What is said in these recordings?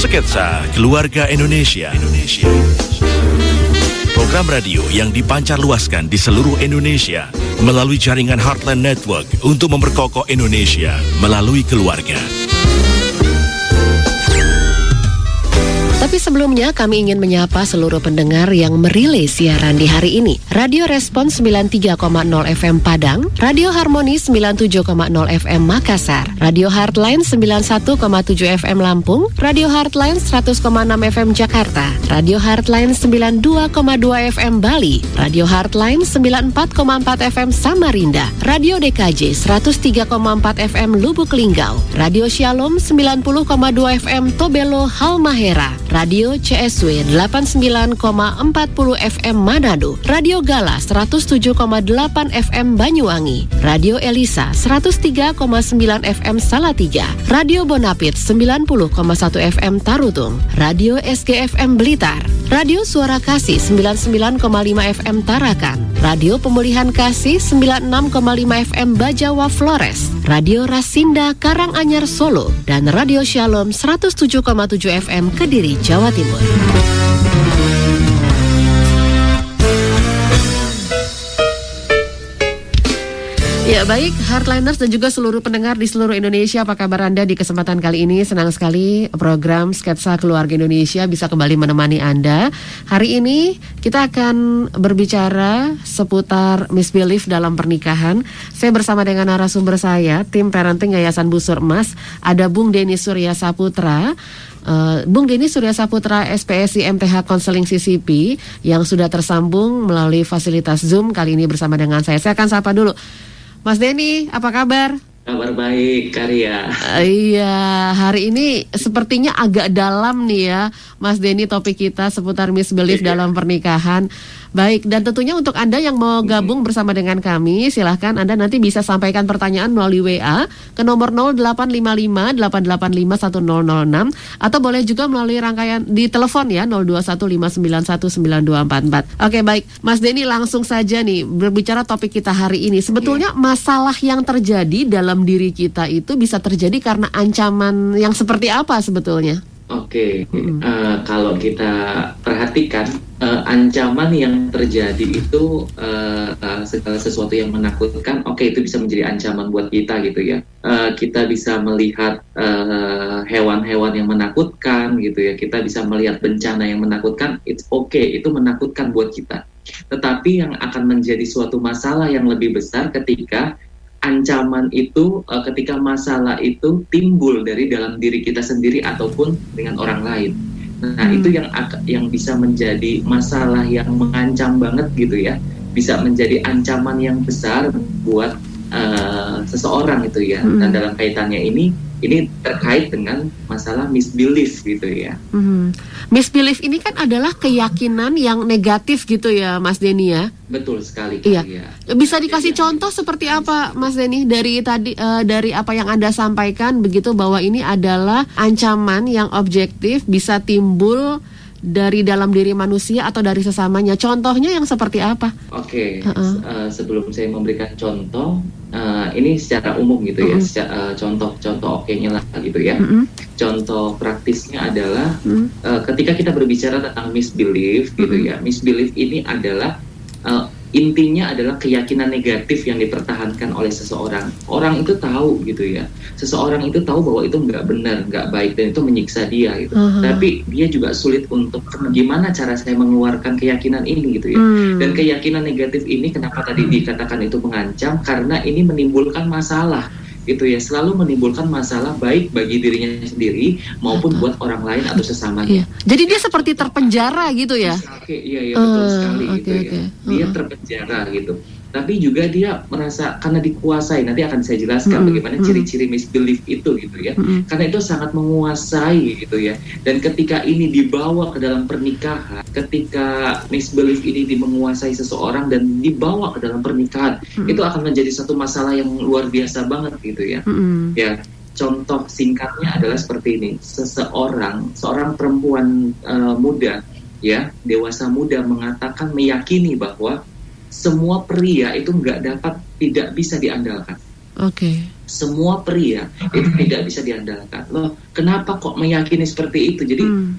Sketsa Keluarga Indonesia. Indonesia. Program radio yang dipancar luaskan di seluruh Indonesia melalui jaringan Heartland Network untuk memperkokoh Indonesia melalui keluarga. Tapi sebelumnya kami ingin menyapa seluruh pendengar yang merilai siaran di hari ini. Radio Respon 93,0 FM Padang, Radio Harmoni 97,0 FM Makassar, Radio Heartline 91,7 FM Lampung, Radio Heartline 100,6 FM Jakarta, Radio Heartline 92,2 FM Bali, Radio Heartline 94,4 FM Samarinda, Radio DKJ 103,4 FM Lubuk Linggau, Radio Shalom 90,2 FM Tobelo Halmahera, Radio CSW 89,40 FM Manado, Radio Gala 107,8 FM Banyuwangi, Radio Elisa 103,9 FM Salatiga, Radio Bonapit 90,1 FM Tarutung, Radio SGFM Blitar, Radio Suara Kasih 99,5 FM Tarakan, Radio Pemulihan Kasih 96,5 FM Bajawa Flores, Radio Rasinda Karanganyar Solo, dan Radio Shalom 107,7 FM Kediri Jawa Timur. Ya baik, Heartliners dan juga seluruh pendengar di seluruh Indonesia, apa kabar Anda di kesempatan kali ini? Senang sekali program Sketsa Keluarga Indonesia bisa kembali menemani Anda. Hari ini kita akan berbicara seputar misbelief dalam pernikahan. Saya bersama dengan narasumber saya, tim parenting Yayasan Busur Emas, ada Bung Denny Surya Saputra. Uh, Bung Denny Surya Saputra SPSI MTH Konseling CCP yang sudah tersambung melalui fasilitas Zoom kali ini bersama dengan saya. Saya akan sapa dulu. Mas Denny, apa kabar? Kabar baik, Karya. Uh, iya, hari ini sepertinya agak dalam nih ya, Mas Denny topik kita seputar misbelief Iya. dalam pernikahan. Baik, dan tentunya untuk Anda yang mau gabung bersama dengan kami, silahkan Anda nanti bisa sampaikan pertanyaan melalui WA ke nomor 0855 885 1006 atau boleh juga melalui rangkaian di telepon ya 0215919244. Oke, baik. Mas Denny langsung saja nih berbicara topik kita hari ini. Sebetulnya masalah yang terjadi dalam diri kita itu bisa terjadi karena ancaman yang seperti apa sebetulnya? Oke, eh, kalau kita perhatikan eh, ancaman yang terjadi itu eh, eh, segala sesuatu yang menakutkan, oke itu bisa menjadi ancaman buat kita gitu ya. Eh, kita bisa melihat hewan-hewan yang menakutkan gitu ya. Kita bisa melihat bencana yang menakutkan, it's okay itu menakutkan buat kita. Tetapi yang akan menjadi suatu masalah yang lebih besar ketika ancaman itu eh, ketika masalah itu timbul dari dalam diri kita sendiri ataupun dengan orang lain. Nah, Hmm. itu yang yang bisa menjadi masalah yang mengancam banget gitu ya. Bisa menjadi ancaman yang besar buat eh, seseorang itu ya. Hmm. Dan dalam kaitannya ini ini terkait dengan masalah misbelief gitu ya. Mhm. Misbelief ini kan adalah keyakinan yang negatif gitu ya, Mas Denny ya. Betul sekali Iya. Karya. Bisa dikasih Iya. contoh seperti apa, Mas Denny dari tadi eh, dari apa yang anda sampaikan begitu bahwa ini adalah ancaman yang objektif bisa timbul dari dalam diri manusia atau dari sesamanya. Contohnya yang seperti apa? Oke, Heeh. s- eh, sebelum saya memberikan contoh, eh, ini secara umum gitu ya, Mm-mm. seca- eh, contoh-contoh oke-nya lah gitu ya. Mm-mm. Contoh praktisnya adalah Mm. eh, ketika kita berbicara tentang misbelief gitu Mm-mm. ya, misbelief ini adalah eh, intinya adalah keyakinan negatif yang dipertahankan oleh seseorang. Orang itu tahu gitu ya, seseorang itu tahu bahwa itu nggak benar, nggak baik dan itu menyiksa dia gitu. Aha. Tapi dia juga sulit untuk gimana cara saya mengeluarkan keyakinan ini gitu ya. Hmm. Dan keyakinan negatif ini kenapa tadi dikatakan itu mengancam? Karena ini menimbulkan masalah gitu ya, selalu menimbulkan masalah baik bagi dirinya sendiri maupun buat orang lain atau sesamanya. Iya. Jadi dia seperti terpenjara gitu ya? Oke, iya iya betul Ah, sekali oke, gitu ya. oke. Dia Heeh. terpenjara gitu. Tapi juga dia merasa karena dikuasai. Nanti akan saya jelaskan Mm-mm, bagaimana mm-mm. ciri-ciri misbelief itu gitu ya. Mm-mm. Karena itu sangat menguasai gitu ya. Dan ketika ini dibawa ke dalam pernikahan, ketika misbelief ini di- menguasai seseorang dan dibawa ke dalam pernikahan, Mm-mm. itu akan menjadi satu masalah yang luar biasa banget gitu ya. Mm-mm. Ya, contoh singkatnya adalah seperti ini. Seseorang, seorang perempuan eh, muda, ya, dewasa muda mengatakan meyakini bahwa semua pria itu nggak dapat tidak bisa diandalkan. Oke. semua pria itu tidak bisa diandalkan. Loh, kenapa kok meyakini seperti itu? Jadi hmm.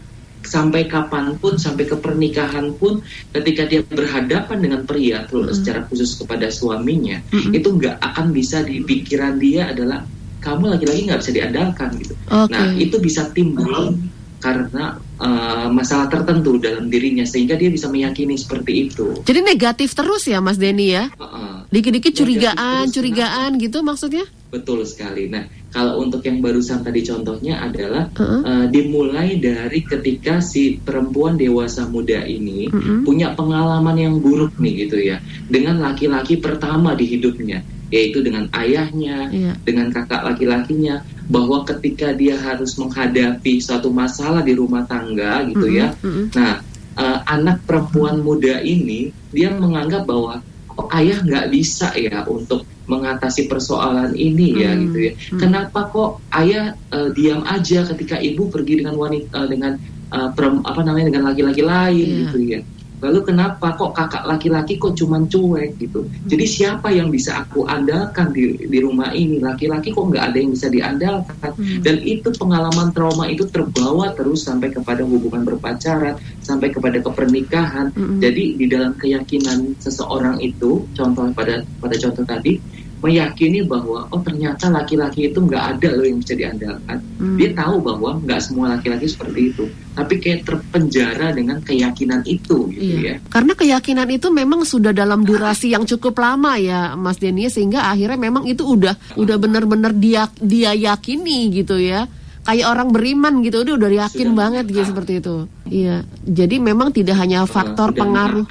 sampai kapan pun, sampai ke pernikahan pun, ketika dia berhadapan dengan pria, terus hmm. secara khusus kepada suaminya, hmm. itu nggak akan bisa di pikiran dia adalah kamu lagi-lagi nggak bisa diandalkan gitu. Okay. Nah itu bisa timbul karena uh, masalah tertentu dalam dirinya sehingga dia bisa meyakini seperti itu. Jadi negatif terus ya Mas Denny ya? Uh-uh. Dikit-dikit curigaan, terus, curigaan gitu maksudnya? Betul sekali. Nah kalau untuk yang barusan tadi contohnya adalah uh-uh. uh, dimulai dari ketika si perempuan dewasa muda ini uh-uh. punya pengalaman yang buruk nih gitu ya dengan laki-laki pertama di hidupnya yaitu dengan ayahnya, yeah. dengan kakak laki-lakinya, bahwa ketika dia harus menghadapi suatu masalah di rumah tangga gitu mm -hmm, ya, mm -hmm. nah uh, anak perempuan muda ini dia menganggap bahwa oh, ayah nggak bisa ya untuk mengatasi persoalan ini ya hmm, gitu ya. Hmm. Kenapa kok ayah uh, diam aja ketika ibu pergi dengan wanita uh, dengan uh, perem, apa namanya dengan laki-laki lain yeah. gitu ya. Lalu kenapa kok kakak laki-laki kok cuman cuek gitu? Hmm. Jadi siapa yang bisa aku andalkan di, di rumah ini? Laki-laki kok nggak ada yang bisa diandalkan? Hmm. Dan itu pengalaman trauma itu terbawa terus sampai kepada hubungan berpacaran, sampai kepada kepernikahan. Hmm. Jadi di dalam keyakinan seseorang itu, contoh pada pada contoh tadi, meyakini bahwa oh ternyata laki-laki itu nggak ada loh yang bisa diandalkan. Hmm. Dia tahu bahwa nggak semua laki-laki seperti itu, tapi kayak terpenjara dengan keyakinan itu gitu iya. ya. Karena keyakinan itu memang sudah dalam durasi yang cukup lama ya, Mas Denny, sehingga akhirnya memang itu udah udah benar-benar dia dia yakini gitu ya kayak orang beriman gitu udah udah yakin Sudah banget gitu seperti itu iya jadi memang tidak hanya faktor pengaruh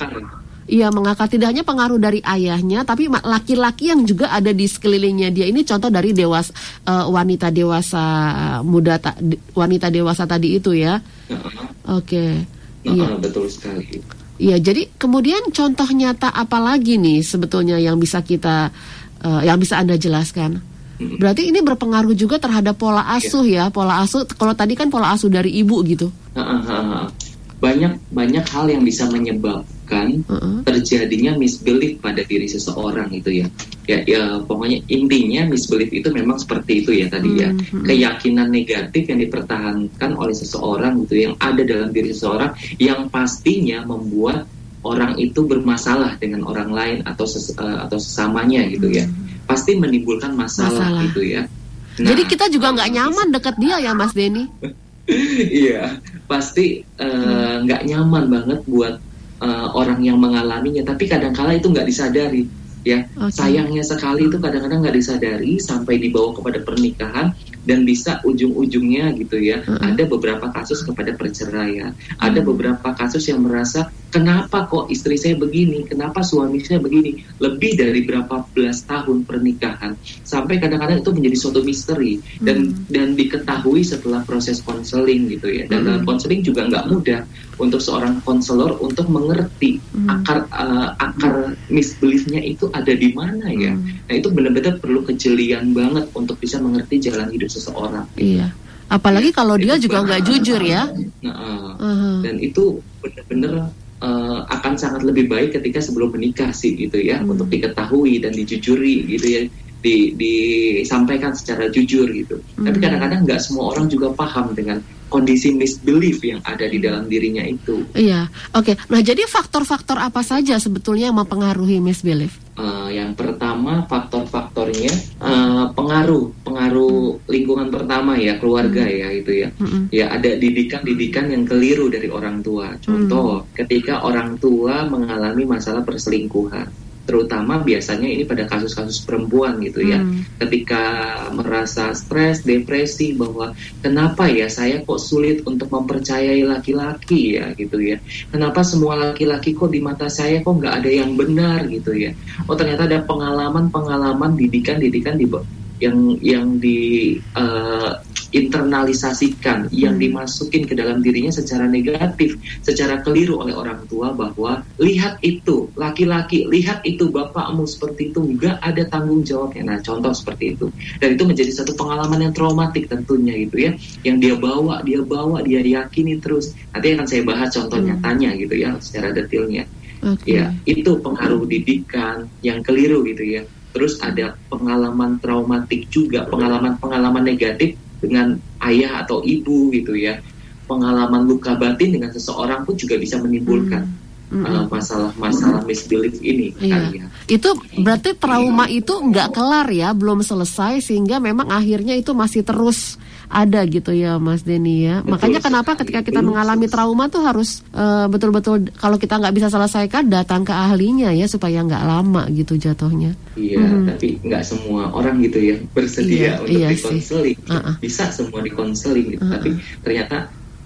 Iya mengakar tidak hanya pengaruh dari ayahnya, tapi laki-laki yang juga ada di sekelilingnya dia ini contoh dari dewas uh, wanita dewasa muda ta, wanita dewasa tadi itu ya. Oke. Okay. Iya betul sekali. Iya jadi kemudian contoh nyata apa lagi nih sebetulnya yang bisa kita uh, yang bisa anda jelaskan? Berarti ini berpengaruh juga terhadap pola iya. asuh ya, pola asuh. Kalau tadi kan pola asuh dari ibu gitu. Banyak banyak hal yang bisa menyebab menyebabkan uh-uh. terjadinya misbelief pada diri seseorang itu ya. Ya, ya pokoknya intinya misbelief itu memang seperti itu ya tadi ya. Uh-huh. Keyakinan negatif yang dipertahankan oleh seseorang gitu yang ada dalam diri seseorang yang pastinya membuat orang itu bermasalah dengan orang lain atau ses, uh, atau sesamanya gitu ya. Pasti menimbulkan masalah, masalah. gitu ya. Nah, Jadi kita juga nggak nyaman dekat dia ya Mas Denny. Iya, pasti nggak uh, nyaman banget buat uh, orang yang mengalaminya tapi kadang-kala itu nggak disadari ya okay. sayangnya sekali itu kadang-kadang nggak disadari sampai dibawa kepada pernikahan dan bisa ujung-ujungnya gitu ya uh -uh. ada beberapa kasus kepada perceraian uh ada beberapa kasus yang merasa kenapa kok istri saya begini kenapa suami saya begini lebih dari berapa belas tahun pernikahan sampai kadang-kadang itu menjadi suatu misteri dan uh dan diketahui setelah proses konseling gitu ya dan dalam konseling juga nggak mudah untuk seorang konselor untuk mengerti hmm. akar uh, akar misbeliefnya itu ada di mana ya. Hmm. Nah itu benar-benar perlu kejelian banget untuk bisa mengerti jalan hidup seseorang. Gitu. Iya. Apalagi kalau dia juga nggak jujur ya. Nah, uh, uh-huh. dan itu benar-benar uh, akan sangat lebih baik ketika sebelum menikah sih gitu ya hmm. untuk diketahui dan dijujuri gitu ya di disampaikan secara jujur gitu. Hmm. Tapi kadang-kadang nggak semua orang juga paham dengan kondisi misbelief yang ada di dalam dirinya itu. Iya, oke. Okay. Nah, jadi faktor-faktor apa saja sebetulnya yang mempengaruhi misbelief? Uh, yang pertama faktor-faktornya uh, pengaruh, pengaruh lingkungan pertama ya keluarga hmm. ya itu ya. Hmm. Ya ada didikan-didikan yang keliru dari orang tua. Contoh, hmm. ketika orang tua mengalami masalah perselingkuhan terutama biasanya ini pada kasus-kasus perempuan gitu ya. Hmm. ketika merasa stres depresi bahwa kenapa ya saya kok sulit untuk mempercayai laki-laki ya gitu ya. Kenapa semua laki-laki kok di mata saya kok nggak ada yang benar gitu ya. Oh ternyata ada pengalaman-pengalaman didikan-didikan di yang yang di uh, internalisasikan yang hmm. dimasukin ke dalam dirinya secara negatif, secara keliru oleh orang tua bahwa lihat itu laki-laki, lihat itu bapakmu seperti itu nggak ada tanggung jawabnya. Nah, contoh seperti itu. Dan itu menjadi satu pengalaman yang traumatik tentunya gitu ya, yang dia bawa, dia bawa, dia yakini terus. Nanti akan saya bahas contohnya hmm. tanya gitu ya secara detailnya. Okay. Ya, itu pengaruh didikan yang keliru gitu ya terus ada pengalaman traumatik juga, pengalaman-pengalaman negatif dengan ayah atau ibu gitu ya, pengalaman luka batin dengan seseorang pun juga bisa menimbulkan Mm-mm. uh, masalah-masalah misbelief ini. Iya. ya. Itu berarti trauma itu nggak kelar ya, belum selesai sehingga memang akhirnya itu masih terus ada gitu ya Mas Denny ya. Betul Makanya kenapa ketika kita mengalami trauma tuh harus eh, betul-betul kalau kita nggak bisa selesaikan datang ke ahlinya ya supaya nggak lama gitu jatuhnya. Iya, Mhm. tapi nggak semua orang gitu ya Iya, bersedia untuk iya dikonseling. Uh-uh. Bisa semua dikonseling gitu, Uh-uh. tapi ternyata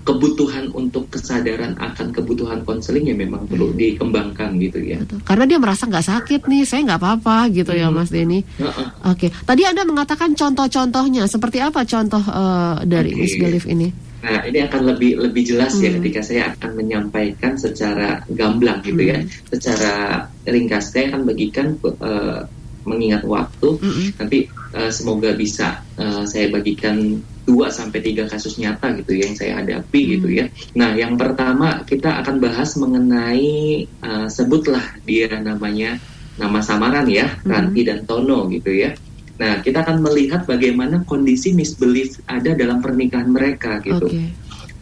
kebutuhan untuk kesadaran akan kebutuhan konseling ya memang perlu dikembangkan gitu ya. Betul. Karena dia merasa nggak sakit nih, saya nggak apa-apa gitu ya Hmm. Mas Denny. Heeh. Oke, tadi Anda mengatakan contoh-contohnya seperti apa contoh eh, dari Oke. misbelief ini? Nah, ini akan lebih lebih jelas ya Hmm. ketika saya akan menyampaikan secara gamblang gitu ya, Hmm. secara ringkas. Saya akan bagikan eh, mengingat waktu. Mm-mm. Nanti eh, semoga bisa eh, saya bagikan dua sampai tiga kasus nyata gitu ya yang saya hadapi Hmm. gitu ya. Nah, yang pertama kita akan bahas mengenai eh, sebutlah dia namanya nama samaran ya, Hmm. Ranti dan Tono gitu ya. Nah, kita akan melihat bagaimana kondisi misbelief ada dalam pernikahan mereka gitu. Oke.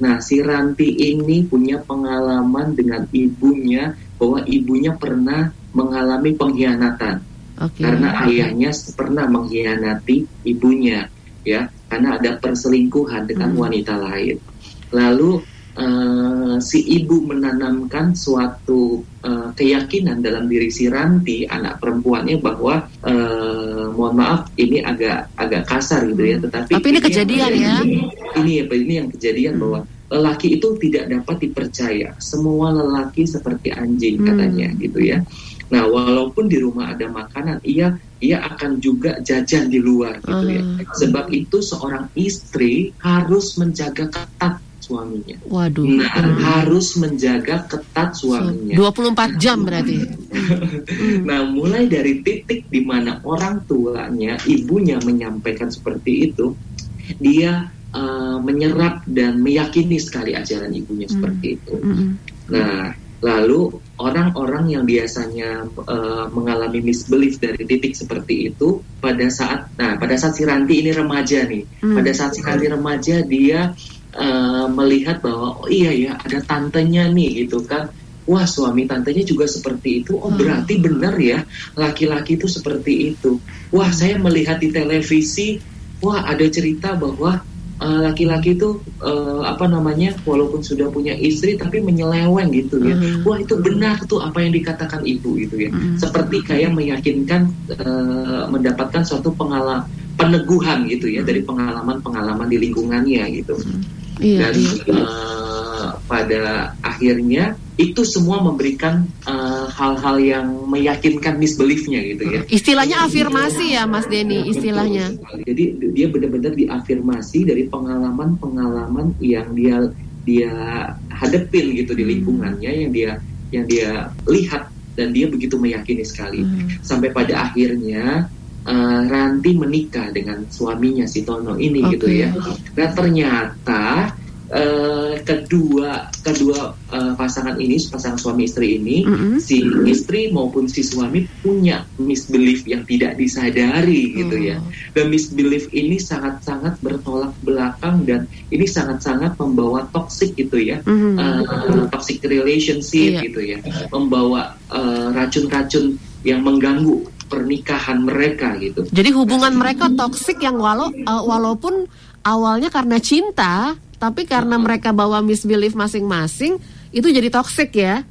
Nah, si Ranti ini punya pengalaman dengan ibunya bahwa ibunya pernah mengalami pengkhianatan Oke. karena ayahnya pernah mengkhianati ibunya, ya, karena ada perselingkuhan dengan Hmm. wanita lain. Lalu eh, si ibu menanamkan suatu eh, keyakinan dalam diri si Ranti, anak perempuannya bahwa eh, mohon maaf ini agak agak kasar gitu ya, tetapi Tapi ini yang kejadian ya. ini ya ini yang kejadian Hmm. bahwa lelaki itu tidak dapat dipercaya semua lelaki seperti anjing Hmm. katanya gitu ya nah walaupun di rumah ada makanan ia ia akan juga jajan di luar gitu ya Ah. sebab itu seorang istri harus menjaga ketat suaminya Waduh. nah harus menjaga ketat suaminya 24 jam berarti. Hmm. Nah, mulai dari titik di mana orang tuanya, ibunya menyampaikan seperti itu, dia eh, menyerap dan meyakini sekali ajaran ibunya Hmm. seperti itu. Mm-mm. Nah, lalu orang-orang yang biasanya eh, mengalami misbelief dari titik seperti itu, pada saat, nah, pada saat si Ranti ini remaja nih, Hmm. pada saat si Ranti remaja dia eh, melihat bahwa oh iya ya ada tantenya nih gitu kan. Wah suami tantenya juga seperti itu. Oh Hmm. berarti benar ya laki-laki itu seperti itu. Wah saya melihat di televisi, wah ada cerita bahwa eh, laki-laki itu eh, apa namanya walaupun sudah punya istri tapi menyeleweng gitu ya. Hmm. Wah itu benar tuh apa yang dikatakan ibu gitu ya. Hmm. Seperti kayak meyakinkan eh, mendapatkan suatu pengalaman peneguhan gitu ya dari pengalaman-pengalaman di lingkungannya gitu. Iya, Dan iya. Eh, pada akhirnya itu semua memberikan eh, hal-hal yang meyakinkan misbeliefnya gitu ya. Istilahnya afirmasi ya Mas Denny, istilahnya. Betul sekali. Jadi dia benar-benar diafirmasi dari pengalaman-pengalaman yang dia dia hadepin gitu di lingkungannya yang dia yang dia lihat dan dia begitu meyakini sekali Hmm. sampai pada akhirnya eh, Ranti menikah dengan suaminya si Tono ini Oke. gitu ya. Nah ternyata eh, kedua kedua eh, pasangan ini pasangan suami istri ini Mm-mm. si istri maupun si suami punya misbelief yang tidak disadari gitu ya. Oh. Dan misbelief ini sangat-sangat bertolak belakang dan ini sangat-sangat membawa toxic gitu ya. Mhm. Uh, toxic relationship Iya. gitu ya. Membawa uh, racun-racun yang mengganggu pernikahan mereka gitu. Jadi hubungan mereka toksik yang walau uh, walaupun awalnya karena cinta, tapi karena mereka bawa misbelief masing-masing, itu jadi toksik ya.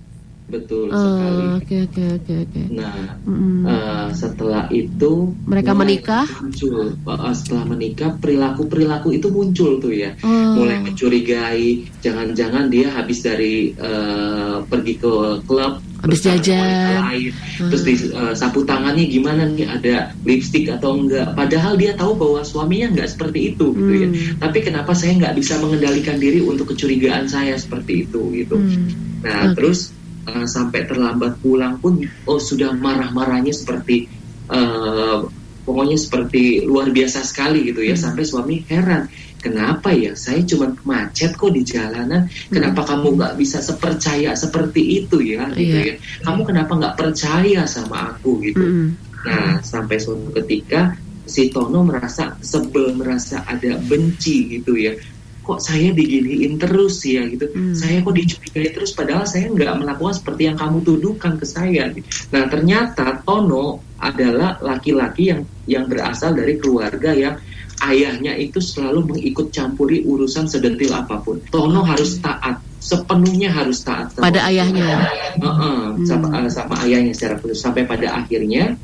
Betul Oh, sekali. Oke oke oke oke. Nah, Mm-mm. uh, setelah itu Mereka menikah? muncul uh, setelah menikah perilaku-perilaku itu muncul tuh ya. Oh. mulai mencurigai jangan-jangan dia habis dari eh, pergi ke klub Habis jajan. lain, terus di eh, sapu tangannya gimana nih ada lipstick atau enggak padahal dia tahu bahwa suaminya enggak seperti itu gitu ya Hmm. tapi kenapa saya nggak bisa mengendalikan diri untuk kecurigaan saya seperti itu gitu Hmm. nah Oke. terus eh, sampai terlambat pulang pun oh sudah marah-marahnya seperti eh, pokoknya seperti luar biasa sekali gitu ya Hmm. sampai suami heran kenapa ya saya cuma macet kok di jalanan kenapa kamu nggak bisa sepercaya seperti itu ya gitu Hmm. Iya. ya kamu kenapa nggak percaya sama aku gitu Mm-mm. Nah, sampai suatu ketika si Tono merasa sebel, merasa ada benci gitu ya. Kok saya diginiin terus ya gitu. Hmm. Saya kok dicurigai terus padahal saya nggak melakukan seperti yang kamu tuduhkan ke saya. Nah, ternyata Tono adalah laki-laki yang yang berasal dari keluarga yang ayahnya itu selalu mengikut campuri urusan sedetil apa pun. Tono harus taat, sepenuhnya harus taat sama Pada ayahnya. Uh-uh, Hmm. sama, uh, sama ayahnya secara khusus sampai pada akhirnya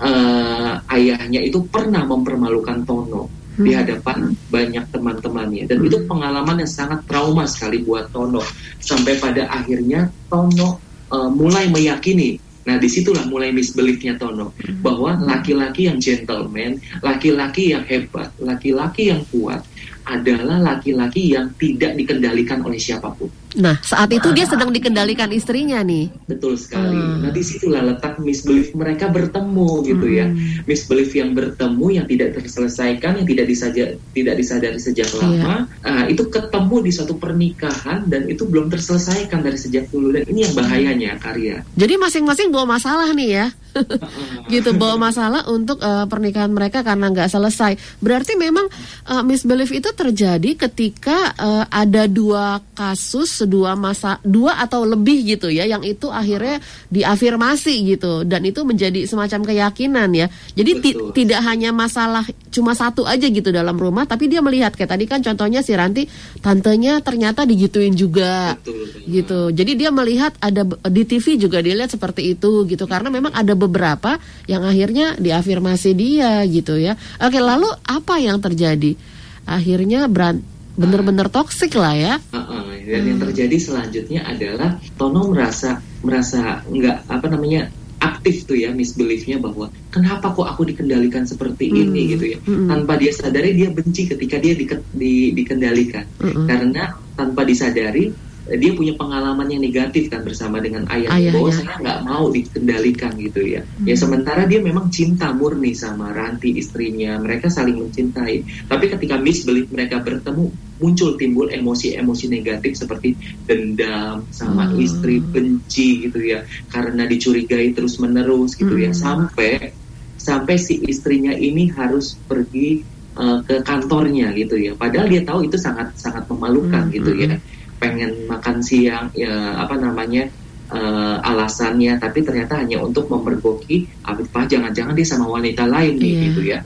uh, ayahnya itu pernah mempermalukan Tono di Hmm. hadapan banyak teman-temannya. Dan itu pengalaman yang sangat trauma sekali buat Tono. Sampai pada akhirnya Tono uh, mulai meyakini nah di situlah mulai misbeliefnya Tono bahwa laki-laki yang gentleman laki-laki yang hebat laki-laki yang kuat adalah laki-laki yang tidak dikendalikan oleh siapa pun Nah, saat itu dia sedang dikendalikan istrinya nih. Betul sekali. Hmm. Nah di situlah letak misbelief mereka bertemu gitu ya. Hmm. Misbelief yang bertemu yang tidak terselesaikan, yang tidak disaja tidak disadari sejak Iya. lama, ah, itu ketemu di suatu pernikahan dan itu belum terselesaikan dari sejak dulu dan ini yang bahayanya karya. Jadi masing-masing bawa masalah nih ya. gitu bawa masalah untuk eh, pernikahan mereka karena nggak selesai. Berarti memang eh, misbelief itu terjadi ketika eh, ada dua kasus, dua masa, dua atau lebih gitu ya, yang itu akhirnya diafirmasi gitu dan itu menjadi semacam keyakinan ya. Jadi ti- tidak hanya masalah cuma satu aja gitu dalam rumah, tapi dia melihat kayak tadi kan contohnya si Ranti, tantenya ternyata digituin juga Betul. gitu. Jadi dia melihat ada di TV juga dilihat seperti itu gitu karena memang ada beberapa yang akhirnya diafirmasi dia gitu ya. Oke, lalu apa yang terjadi? Akhirnya beran bener-bener toksik lah ya. Uh-uh. Dan yang terjadi selanjutnya adalah Tono merasa merasa nggak apa namanya aktif tuh ya misbeliefnya bahwa kenapa kok aku dikendalikan seperti Hmm. ini gitu ya Mm-mm. tanpa dia sadari dia benci ketika dia dike- di- dikendalikan Mm-mm. karena tanpa disadari dia punya pengalaman yang negatif kan bersama dengan ayahnya, Ayahnya. bahwa saya nggak mau dikendalikan gitu ya. Ya Hmm. sementara dia memang cinta murni sama Ranti istrinya, mereka saling mencintai. Tapi ketika misbelief mereka bertemu muncul timbul emosi-emosi negatif seperti dendam sama Hmm. istri, benci gitu ya, karena dicurigai terus menerus gitu ya, Hmm. sampai sampai si istrinya ini harus pergi uh, ke kantornya gitu ya. Padahal dia tahu itu sangat sangat memalukan Hmm, gitu hmm, ya. Pengen makan siang ya apa namanya uh, alasannya, tapi ternyata hanya untuk memergoki apa jangan-jangan dia sama wanita lain nih Iya. gitu ya.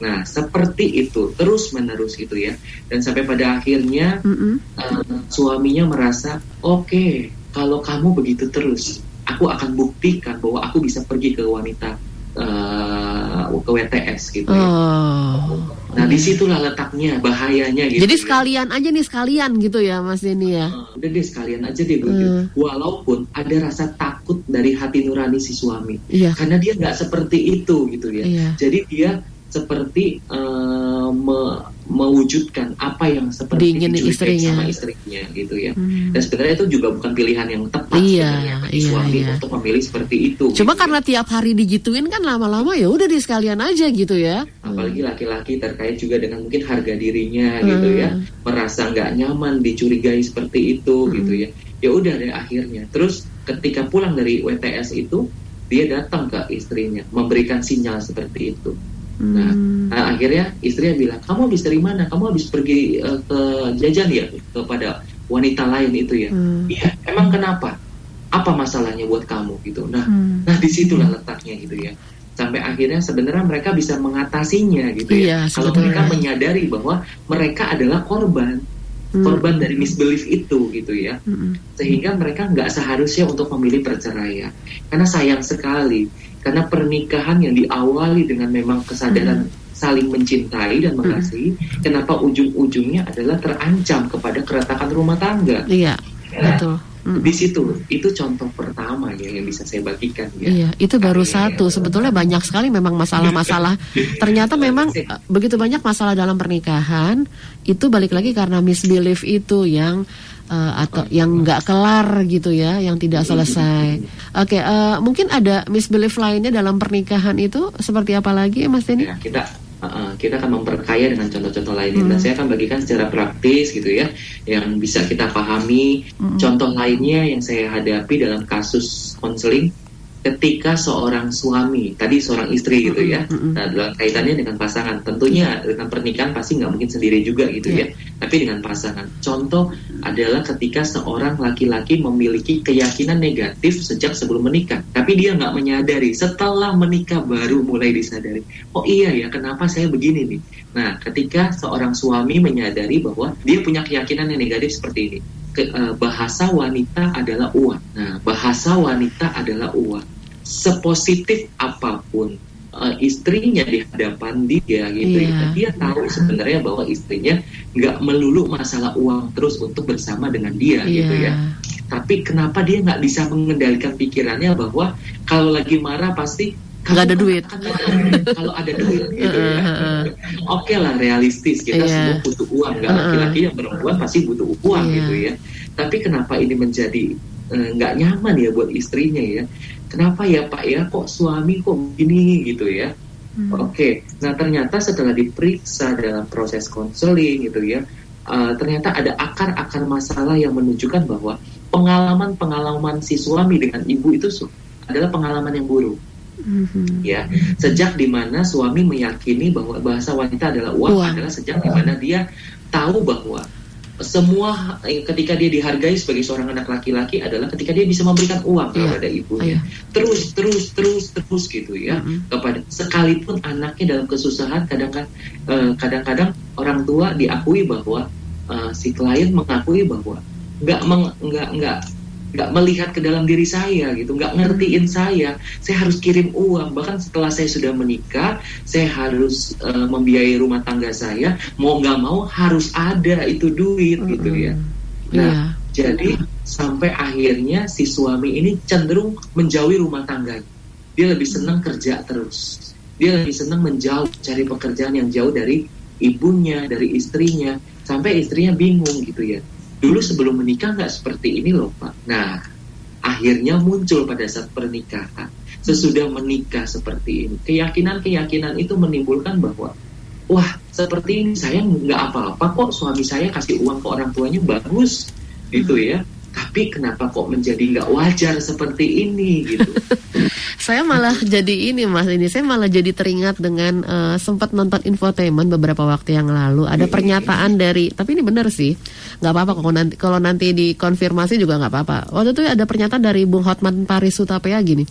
Nah seperti itu terus menerus gitu ya. Dan sampai pada akhirnya Mm-mm. uh, suaminya merasa oke kalau kamu begitu terus aku akan buktikan bahwa aku bisa pergi ke wanita uh, ke WTS gitu ya. Oh. Nah di situlah letaknya bahayanya gitu. Jadi ya. sekalian aja nih sekalian gitu ya Mas Denny ya. Uh, udah deh sekalian aja deh. Hmm. Walaupun ada rasa takut dari hati nurani si suami, Iya. karena dia nggak seperti itu gitu ya. Iya. Jadi dia seperti uh, me- mewujudkan apa yang seperti dicurigai istrinya. sama istrinya gitu ya. Hmm. Dan sebenarnya itu juga bukan pilihan yang tepat Iya, bagi iya, suami iya. untuk memilih seperti itu. Cuma gitu karena ya. tiap hari digituin kan lama-lama ya udah di sekalian aja gitu ya. apalagi laki-laki terkait juga dengan mungkin harga dirinya gitu ya, Hmm. merasa nggak nyaman dicurigai seperti itu Hmm. gitu ya. Ya udah deh akhirnya. Terus ketika pulang dari WTS itu dia datang ke istrinya memberikan sinyal seperti itu. Nah, Hmm. Nah, akhirnya istrinya bilang, kamu habis dari mana? Kamu habis pergi eh, ke jajan ya kepada wanita lain itu ya? Hmm. Iya, emang kenapa? Apa masalahnya buat kamu gitu? Nah, Hmm. nah di situlah letaknya gitu ya. Sampai akhirnya sebenarnya mereka bisa mengatasinya gitu ya. Iya, Kalau mereka menyadari bahwa mereka adalah korban, Hmm. korban dari misbelief itu gitu ya. Hmm. Sehingga mereka nggak seharusnya untuk memilih perceraian. Karena sayang sekali, karena pernikahan yang diawali dengan memang kesadaran saling mencintai dan mengasihi, kenapa ujung-ujungnya adalah terancam kepada keretakan rumah tangga. Iya, betul. Hmm. Di situ, itu contoh pertama ya yang bisa saya bagikan ya. Iya, itu baru Iya. satu. Sebetulnya banyak sekali memang masalah-masalah. Ternyata memang eh, begitu banyak masalah dalam pernikahan. Itu balik lagi karena misbelief itu yang eh, atau yang nggak kelar gitu ya, yang tidak selesai. Oke, eh, mungkin ada misbelief lainnya dalam pernikahan itu seperti apa lagi, Mas Denny? Ya, kita uh, uh, kita akan memperkaya dengan contoh-contoh lainnya dan Hmm. saya akan bagikan secara praktis gitu ya yang bisa kita pahami Hmm. contoh lainnya yang saya hadapi dalam kasus konseling ketika seorang suami, tadi seorang istri gitu ya, Mm-mm. nah dalam kaitannya dengan pasangan, tentunya dengan pernikahan pasti nggak mungkin sendiri juga gitu Iya. ya, tapi dengan pasangan. Contoh adalah ketika seorang laki-laki memiliki keyakinan negatif sejak sebelum menikah, tapi dia nggak menyadari, setelah menikah baru mulai disadari, oh iya ya, kenapa saya begini nih? Nah, ketika seorang suami menyadari bahwa dia punya keyakinan yang negatif seperti ini, ke- eh, bahasa wanita adalah uang. Nah, bahasa wanita adalah uang. Sepositif apa pun eh, istrinya di hadapan dia gitu Iya. ya, dia tahu sebenarnya bahwa istrinya nggak melulu masalah uang terus untuk bersama dengan dia gitu ya. Tapi kenapa dia nggak bisa mengendalikan pikirannya bahwa kalau lagi marah pasti Nggak ada duit. kalau ada duit gitu ya. Oke lah realistis kita Iya. semua butuh uang, nggak Heeh. laki-laki yang perempuan pasti butuh uang Iya. gitu ya. Tapi kenapa ini menjadi eh, nggak nyaman ya buat istrinya ya? Kenapa ya Pak ya kok suami kok begini gitu ya? Hmm. Oke, nah ternyata setelah diperiksa dalam proses konseling gitu ya, eh, ternyata ada akar-akar masalah yang menunjukkan bahwa pengalaman-pengalaman si suami dengan ibu itu adalah pengalaman yang buruk Mhm. ya sejak di mana suami meyakini bahwa bahasa wanita adalah uang, Uang. adalah sejak di mana dia tahu bahwa semua eh, ketika dia dihargai sebagai seorang anak laki-laki adalah ketika dia bisa memberikan uang Iya. kepada ibunya Iya. terus terus terus terus gitu ya Mhm. kepada sekalipun anaknya dalam kesusahan kadang-kadang eh, kadang-kadang orang tua diakui bahwa eh, si klien mengakui bahwa nggak nggak nggak nggak melihat ke dalam diri saya gitu nggak ngertiin saya saya harus kirim uang bahkan setelah saya sudah menikah saya harus eh, membiayai rumah tangga saya mau nggak mau harus ada itu duit gitu ya Iya. Nah, jadi sampai akhirnya si suami ini cenderung menjauhi rumah tangga. Dia lebih senang kerja terus. Dia lebih senang menjauh cari pekerjaan yang jauh dari ibunya, dari istrinya, sampai istrinya bingung gitu ya. Dulu sebelum menikah nggak seperti ini loh Pak. Nah, akhirnya muncul pada saat pernikahan. Sesudah menikah seperti ini, keyakinan-keyakinan itu menimbulkan bahwa wah seperti ini saya nggak apa-apa kok suami saya kasih uang ke orang tuanya bagus gitu ya tapi kenapa kok menjadi nggak wajar seperti ini gitu? Saya malah jadi ini mas ini. Saya malah jadi teringat dengan eh, sempat nonton infotainment beberapa waktu yang lalu. Ada pernyataan dari tapi ini benar sih. Nggak apa-apa kalau nanti kalau nanti dikonfirmasi juga nggak apa-apa. Waktu itu ada pernyataan dari Bung Hotman Paris Hutapea gini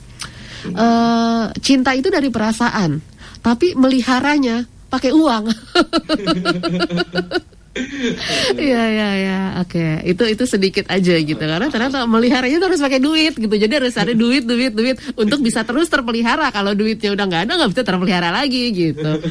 eh cinta itu dari perasaan tapi meliharanya pakai uang Iya iya iya. Oke. Itu itu sedikit aja gitu. Karena ternyata meliharanya harus pakai duit gitu. Jadi harus ada duit duit duit untuk bisa terus terpelihara. Kalau duitnya udah nggak ada nggak bisa terpelihara lagi gitu.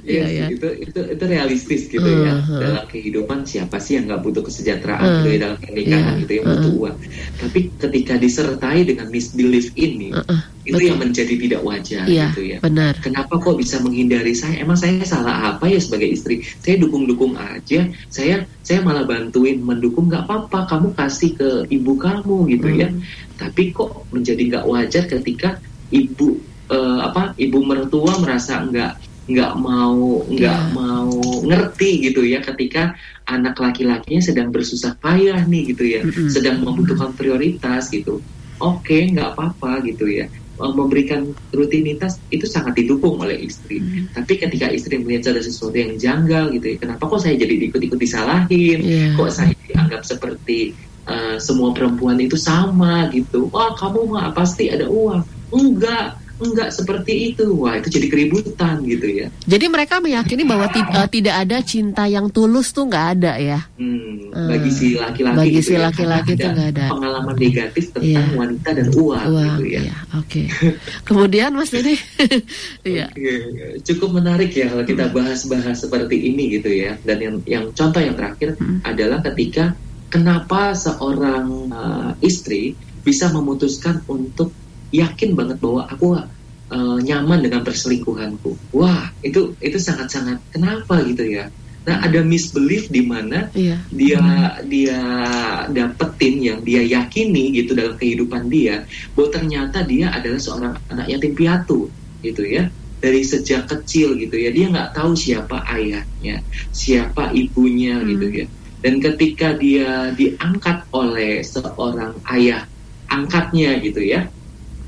Iya Iya, iya. itu itu itu realistis gitu ya. Uh, uh. dalam kehidupan siapa sih yang nggak butuh kesejahteraan Uh, gitu ya dalam pernikahan iya, gitu yang butuh uh. uang. Tapi ketika disertai dengan misbelief ini Uh, uh, itu betul. yang menjadi tidak wajar iya gitu ya benar Kenapa kok bisa menghindari saya? Emang saya salah apa ya sebagai istri? Saya dukung-dukung aja. Saya saya malah bantuin mendukung nggak apa-apa. Kamu kasih ke ibu kamu gitu ya. Hmm. Tapi kok menjadi nggak wajar ketika ibu eh, apa ibu mertua merasa nggak nggak mau nggak Iya. mau ngerti gitu ya ketika anak laki-lakinya sedang bersusah payah nih gitu ya Mm-mm. sedang membutuhkan prioritas gitu oke nggak apa-apa gitu ya memberikan rutinitas itu sangat didukung oleh istri. Hmm. tapi ketika istri melihat ada sesuatu yang janggal gitu ya kenapa kok saya jadi ikut-ikut disalahin? Iya. kok saya dianggap seperti eh, semua perempuan itu sama gitu? Wah kamu mah pasti ada uang. Enggak enggak seperti itu wah itu jadi keributan gitu ya jadi mereka meyakini bahwa eh, tidak ada cinta yang tulus tuh nggak ada ya Hmm, Hmm. bagi si laki-laki Bagi gitu si ya, laki-laki itu nggak ada. pengalaman negatif tentang Iya. wanita dan uang, uang gitu ya. ya oke kemudian mas ini iya Oke, Cukup menarik ya kalau kita bahas-bahas seperti ini gitu ya. Dan yang yang contoh yang terakhir Hmm. adalah ketika kenapa seorang uh, istri bisa memutuskan untuk yakin banget bahwa aku uh, nyaman dengan perselingkuhanku. Wah, itu itu sangat-sangat kenapa gitu ya. Nah, ada misbelief di mana iya dia dia dapetin yang dia yakini gitu dalam kehidupan dia bahwa ternyata dia adalah seorang anak yatim piatu gitu ya dari sejak kecil gitu ya dia nggak tahu siapa ayahnya siapa ibunya Hmm. gitu ya dan ketika dia diangkat oleh seorang ayah angkatnya gitu ya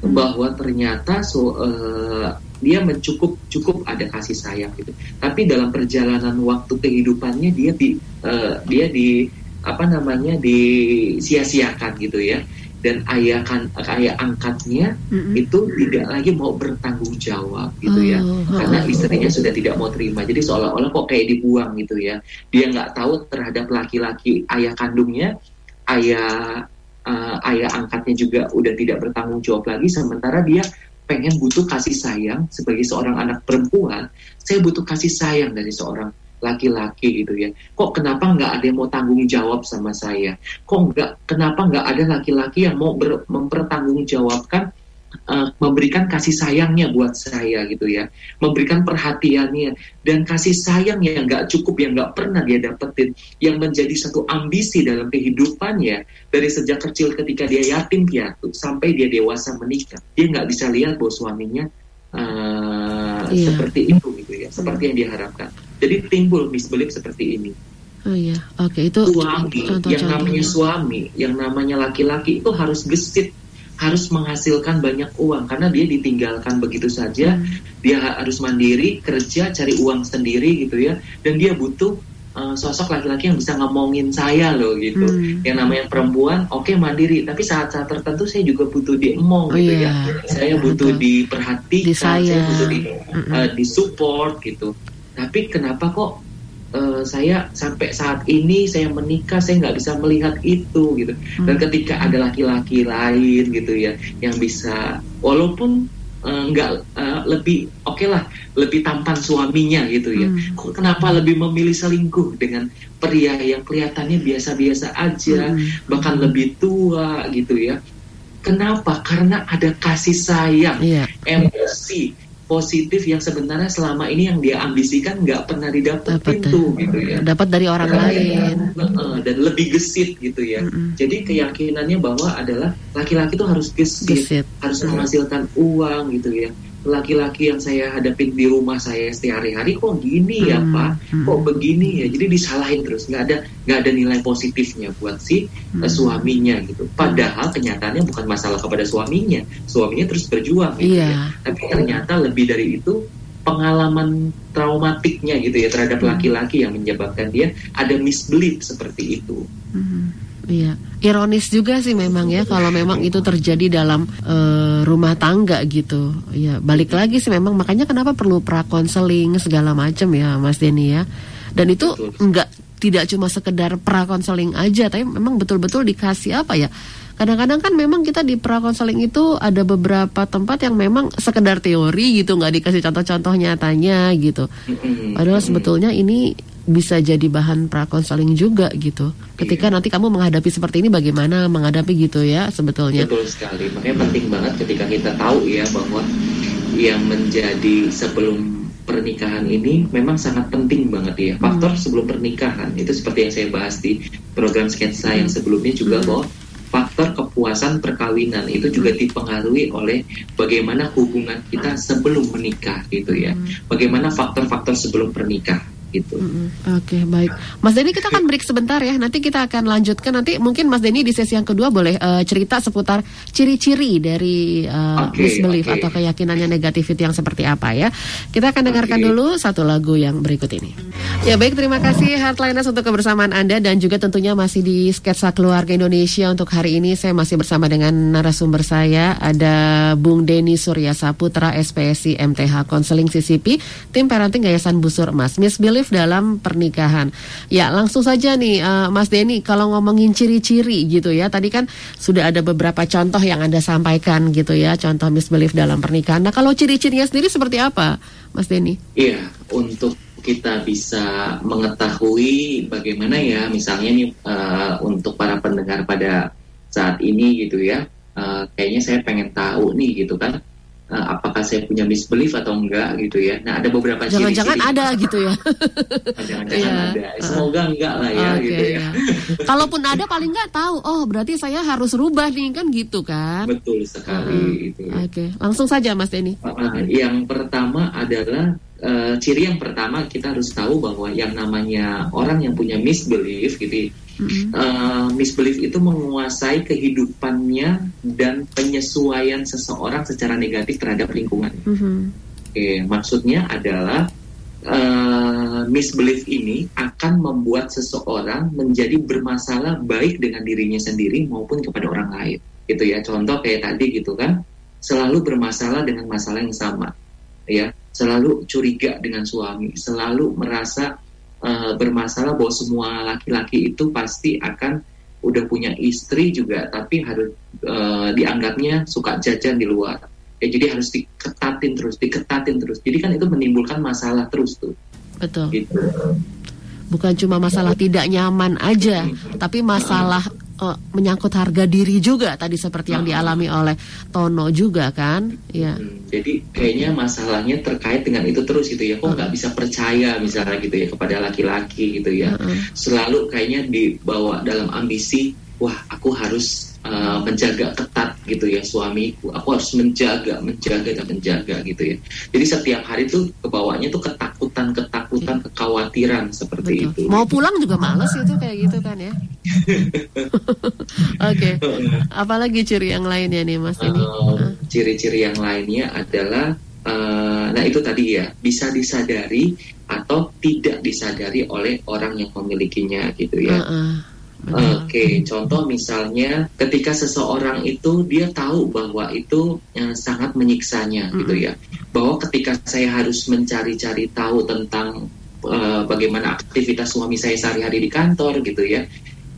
bahwa ternyata so uh, dia mencukup cukup ada kasih sayang gitu. Tapi dalam perjalanan waktu kehidupannya dia di uh, dia di apa namanya disia-siakan gitu ya. Dan ayah kan ayah angkatnya mm-hmm. itu tidak lagi mau bertanggung jawab gitu ya. Oh, karena istrinya sudah tidak mau terima. Jadi seolah-olah kok kayak dibuang gitu ya. Dia nggak tahu terhadap laki-laki ayah kandungnya ayah uh, ayah angkatnya juga udah tidak bertanggung jawab lagi sementara dia pengen butuh kasih sayang sebagai seorang anak perempuan saya butuh kasih sayang dari seorang laki-laki gitu ya. Kok kenapa nggak ada yang mau tanggung jawab sama saya? Kok nggak kenapa nggak ada laki-laki yang mau ber, mempertanggungjawabkan uh, memberikan kasih sayangnya buat saya gitu ya, memberikan perhatiannya. Dan kasih sayang yang nggak cukup yang nggak pernah dia dapetin, yang menjadi satu ambisi dalam kehidupannya dari sejak kecil ketika dia yatim piatu sampai dia dewasa menikah, dia nggak bisa lihat bahwa suaminya uh, iya. seperti itu gitu ya, seperti yang diharapkan. Jadi timbul misbelief seperti ini. Oh iya, oke okay, itu suami contoh, yang namanya suami, yang namanya laki-laki itu harus gesit, harus menghasilkan banyak uang karena dia ditinggalkan begitu saja, hmm. dia harus mandiri, kerja, cari uang sendiri gitu ya, dan dia butuh uh, sosok laki-laki yang bisa ngomongin saya loh gitu. Hmm. Yang namanya perempuan, oke okay, mandiri, tapi saat-saat tertentu saya juga butuh diemong oh, gitu iya. ya. Saya butuh Betul. diperhatikan, saya butuh di, uh, disupport gitu. Tapi kenapa kok uh, saya sampai saat ini saya menikah saya nggak bisa melihat itu gitu. Hmm. Dan ketika ada laki-laki lain gitu ya yang bisa walaupun uh, nggak uh, lebih oke okay lah lebih tampan suaminya gitu ya. Hmm. Kok kenapa lebih memilih selingkuh dengan pria yang kelihatannya biasa-biasa aja, hmm. bahkan lebih tua gitu ya. Kenapa? Karena ada kasih sayang, yeah. emosi, positif yang sebenarnya selama ini yang dia ambisikan nggak pernah didapetin tuh gitu ya. Dapat dari orang lain. dan lebih gesit gitu ya. Mm -hmm. jadi keyakinannya bahwa adalah laki-laki tuh harus gesit, gesit. harus menghasilkan uang gitu ya laki-laki yang saya hadapin di rumah saya setiap hari-hari kok gini ya hmm, pak hmm. kok begini ya jadi disalahin terus nggak ada nggak ada nilai positifnya buat si hmm. suaminya gitu padahal kenyataannya bukan masalah kepada suaminya suaminya terus berjuang gitu yeah. ya tapi ternyata lebih dari itu pengalaman traumatiknya gitu ya terhadap hmm. laki-laki hmm. yang menyebabkan dia ada misbelief seperti itu hmm. Iya, ironis juga sih memang ya kalau memang itu terjadi dalam uh, rumah tangga gitu. Ya, balik lagi sih memang makanya kenapa perlu pra konseling segala macam ya, Mas Denny ya. Dan itu enggak tidak cuma sekedar pra konseling aja, tapi memang betul-betul dikasih apa ya? Kadang-kadang kan memang kita di pra konseling itu ada beberapa tempat yang memang sekedar teori gitu, nggak dikasih contoh-contoh nyatanya gitu. Padahal sebetulnya ini bisa jadi bahan prakonseling juga gitu. Ketika iya. nanti kamu menghadapi seperti ini bagaimana menghadapi gitu ya sebetulnya. Betul sekali. Makanya penting banget ketika kita tahu ya bahwa yang menjadi sebelum pernikahan ini memang sangat penting banget ya. Faktor hmm. sebelum pernikahan itu seperti yang saya bahas di program sketsa yang hmm. sebelumnya juga hmm. bahwa faktor kepuasan perkawinan itu juga hmm. dipengaruhi oleh bagaimana hubungan kita sebelum menikah gitu ya. Hmm. Bagaimana faktor-faktor sebelum pernikahan gitu. Mm -hmm. Oke okay, baik, Mas Denny kita akan break sebentar ya. Nanti kita akan lanjutkan. Nanti mungkin Mas Denny di sesi yang kedua boleh uh, cerita seputar ciri-ciri dari uh, okay, misbelief okay. atau keyakinannya negatif itu yang seperti apa ya. Kita akan dengarkan okay. dulu satu lagu yang berikut ini. Ya baik, terima kasih Heartliners untuk kebersamaan Anda dan juga tentunya masih di sketsa keluarga Indonesia untuk hari ini. Saya masih bersama dengan narasumber saya ada Bung Denny Surya Saputra SPSI MTH Konseling CCP, tim parenting Yayasan Busur Emas. Misbelief dalam pernikahan. Ya, langsung saja nih uh, Mas Denny kalau ngomongin ciri-ciri gitu ya. Tadi kan sudah ada beberapa contoh yang Anda sampaikan gitu ya, contoh misbelief dalam pernikahan. Nah, kalau ciri-cirinya sendiri seperti apa, Mas Denny? Iya, untuk kita bisa mengetahui bagaimana ya misalnya nih uh, untuk para pendengar pada saat ini gitu ya uh, kayaknya saya pengen tahu nih gitu kan uh, apakah saya punya misbelief atau enggak gitu ya. Nah, ada beberapa ciri-ciri. Jangan-jangan ada gitu ya. Jangan-jangan yeah. ada. Semoga uh. enggak lah ya okay, gitu ya. ya. Kalaupun ada paling enggak tahu, oh berarti saya harus rubah nih kan gitu kan. Betul sekali uh, itu. Ya. Oke, okay. langsung saja Mas Denny. Uh, yang pertama adalah uh, ciri yang pertama kita harus tahu bahwa yang namanya orang yang punya misbelief gitu mm-hmm. uh, misbelief itu menguasai kehidupannya dan penyesuaian seseorang secara negatif terhadap lingkungan. Mm-hmm. Okay, maksudnya adalah uh, misbelief ini akan membuat seseorang menjadi bermasalah baik dengan dirinya sendiri maupun kepada orang lain. Gitu ya. Contoh kayak tadi gitu kan, selalu bermasalah dengan masalah yang sama. Ya, selalu curiga dengan suami, selalu merasa uh, bermasalah bahwa semua laki-laki itu pasti akan udah punya istri juga, tapi harus uh, dianggapnya suka jajan di luar. Ya, jadi harus diketatin terus, diketatin terus. Jadi kan itu menimbulkan masalah terus tuh. Betul. Gitu. Bukan cuma masalah tidak nyaman aja, tapi masalah uh, menyangkut harga diri juga tadi seperti yang dialami oleh Tono juga kan? Ya. Hmm, jadi kayaknya masalahnya terkait dengan itu terus gitu ya. Kok nggak uh. bisa percaya misalnya gitu ya kepada laki-laki gitu ya. Uh. selalu kayaknya dibawa dalam ambisi wah aku harus uh, menjaga ketat gitu ya suamiku. Aku harus menjaga menjaga dan menjaga gitu ya. Jadi setiap hari tuh kebawanya tuh ketakutan ketakutan ya. kekhawatiran seperti Betul. itu. Mau pulang juga males itu kayak gitu kan ya. Oke. Okay. apalagi ciri yang lainnya nih mas ini? Uh, ciri-ciri yang lainnya adalah uh, nah itu tadi ya bisa disadari atau tidak disadari oleh orang yang memilikinya gitu ya. Uh -uh Oke, okay. contoh misalnya ketika seseorang itu dia tahu bahwa itu yang sangat menyiksanya, mm -hmm. gitu ya. Bahwa ketika saya harus mencari-cari tahu tentang uh, bagaimana aktivitas suami saya sehari-hari di kantor, gitu ya,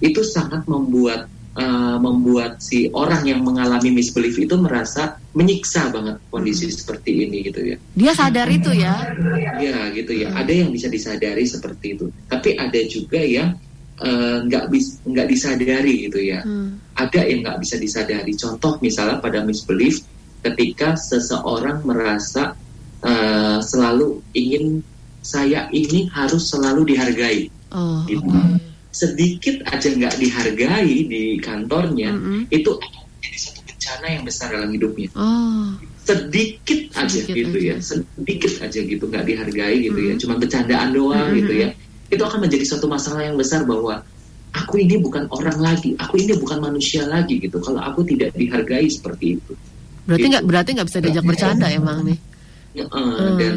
itu sangat membuat uh, membuat si orang yang mengalami misbelief itu merasa menyiksa banget kondisi hmm. seperti ini gitu ya. Dia sadar itu ya? Ya gitu ya. Ada yang bisa disadari seperti itu. Tapi ada juga yang Eh, nggak uh, bis nggak disadari gitu ya hmm. ada yang nggak bisa disadari contoh misalnya pada misbelief ketika seseorang merasa uh, selalu ingin saya ini harus selalu dihargai oh, gitu. okay. sedikit aja nggak dihargai di kantornya mm -hmm. itu jadi satu bencana yang besar dalam hidupnya oh sedikit aja sedikit gitu ya. aja. ya sedikit aja gitu nggak dihargai gitu mm -hmm. ya cuma bercandaan doang mm -hmm. gitu ya itu akan menjadi suatu masalah yang besar bahwa aku ini bukan orang lagi, aku ini bukan manusia lagi gitu. Kalau aku tidak dihargai seperti itu. Berarti nggak gitu. berarti nggak bisa diajak bercanda emang nih. Uh, hmm. Dan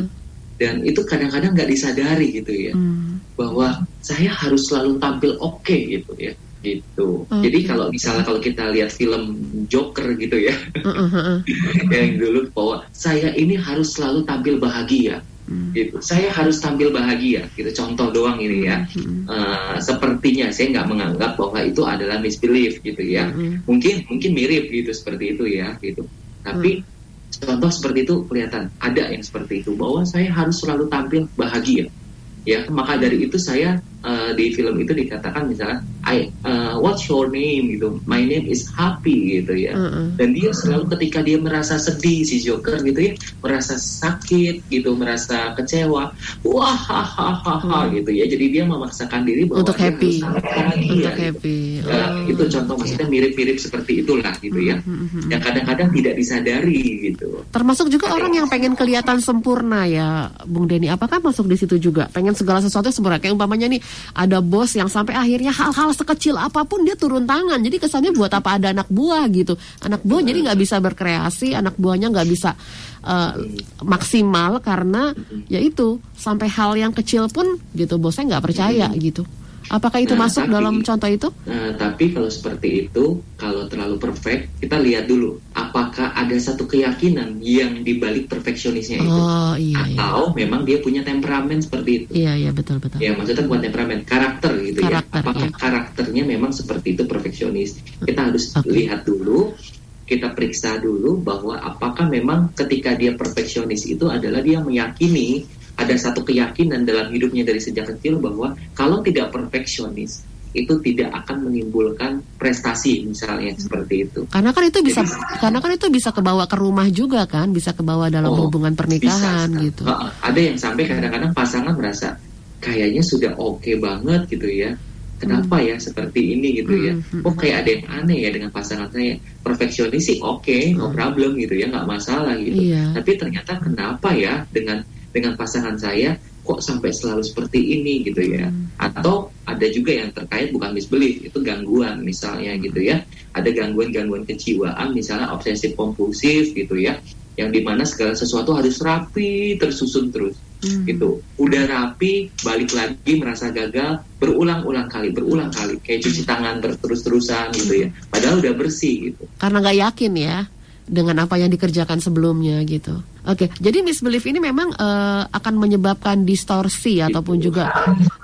dan itu kadang-kadang nggak disadari gitu ya, hmm. bahwa saya harus selalu tampil oke okay, gitu ya gitu. Okay. Jadi kalau misalnya kalau kita lihat film Joker gitu ya, uh, uh, uh. yang dulu bahwa saya ini harus selalu tampil bahagia Hmm. gitu saya harus tampil bahagia gitu contoh doang ini ya hmm. uh, sepertinya saya nggak menganggap bahwa itu adalah misbelief gitu ya hmm. mungkin mungkin mirip gitu seperti itu ya gitu tapi hmm. contoh seperti itu kelihatan ada yang seperti itu bahwa saya harus selalu tampil bahagia ya maka dari itu saya uh, di film itu dikatakan misalnya I uh, what's your name? gitu. My name is happy gitu ya. Uh -uh. dan dia selalu ketika dia merasa sedih si Joker gitu ya merasa sakit gitu merasa kecewa wah hahaha uh. gitu ya. Jadi dia memaksakan diri bahwa untuk happy. bahagia, untuk gitu. happy. Nah, oh. itu contoh maksudnya mirip-mirip seperti itulah gitu ya. Uh -huh. yang kadang-kadang tidak disadari gitu. Termasuk juga orang yang pengen kelihatan sempurna ya Bung Denny. Apakah masuk di situ juga? Pengen segala sesuatu sempurna? Kayak umpamanya nih ada bos yang sampai akhirnya hal-hal sekecil apa pun dia turun tangan. Jadi kesannya buat apa ada anak buah gitu. Anak buah jadi nggak bisa berkreasi anak buahnya nggak bisa uh, maksimal karena ya itu sampai hal yang kecil pun gitu bosnya nggak percaya gitu Apakah itu nah, masuk tapi, dalam contoh itu? Nah, tapi kalau seperti itu, kalau terlalu perfect, kita lihat dulu apakah ada satu keyakinan yang dibalik perfeksionisnya itu, oh, iya, iya. atau iya. memang dia punya temperamen seperti itu. Iya iya betul betul. Ya maksudnya bukan temperamen, karakter gitu ya. karakter, ya. Apakah iya. karakternya memang seperti itu perfeksionis? Kita harus okay. lihat dulu kita periksa dulu bahwa apakah memang ketika dia perfeksionis itu adalah dia meyakini ada satu keyakinan dalam hidupnya dari sejak kecil bahwa kalau tidak perfeksionis itu tidak akan menimbulkan prestasi misalnya seperti itu. Karena kan itu bisa Jadi, karena kan itu bisa kebawa ke rumah juga kan, bisa kebawa dalam oh, hubungan pernikahan bisa, gitu. Ada yang sampai kadang-kadang pasangan merasa kayaknya sudah oke okay banget gitu ya. Kenapa hmm. ya seperti ini gitu ya? Hmm. Oh kayak ada yang aneh ya dengan pasangan saya. Perfeksionis sih oke, okay, no hmm. problem gitu ya, nggak masalah gitu. Iya. Tapi ternyata kenapa ya dengan dengan pasangan saya kok sampai selalu seperti ini gitu ya. Hmm. atau ada juga yang terkait bukan misbelief itu gangguan misalnya gitu ya. Ada gangguan-gangguan kejiwaan misalnya obsesif kompulsif gitu ya. Yang di mana segala sesuatu harus rapi tersusun terus hmm. gitu. Udah rapi balik lagi merasa gagal berulang-ulang kali berulang kali. Kayak cuci hmm. tangan terus-terusan gitu ya. Padahal udah bersih gitu. Karena nggak yakin ya dengan apa yang dikerjakan sebelumnya gitu. Oke, jadi misbelief ini memang uh, akan menyebabkan distorsi ataupun juga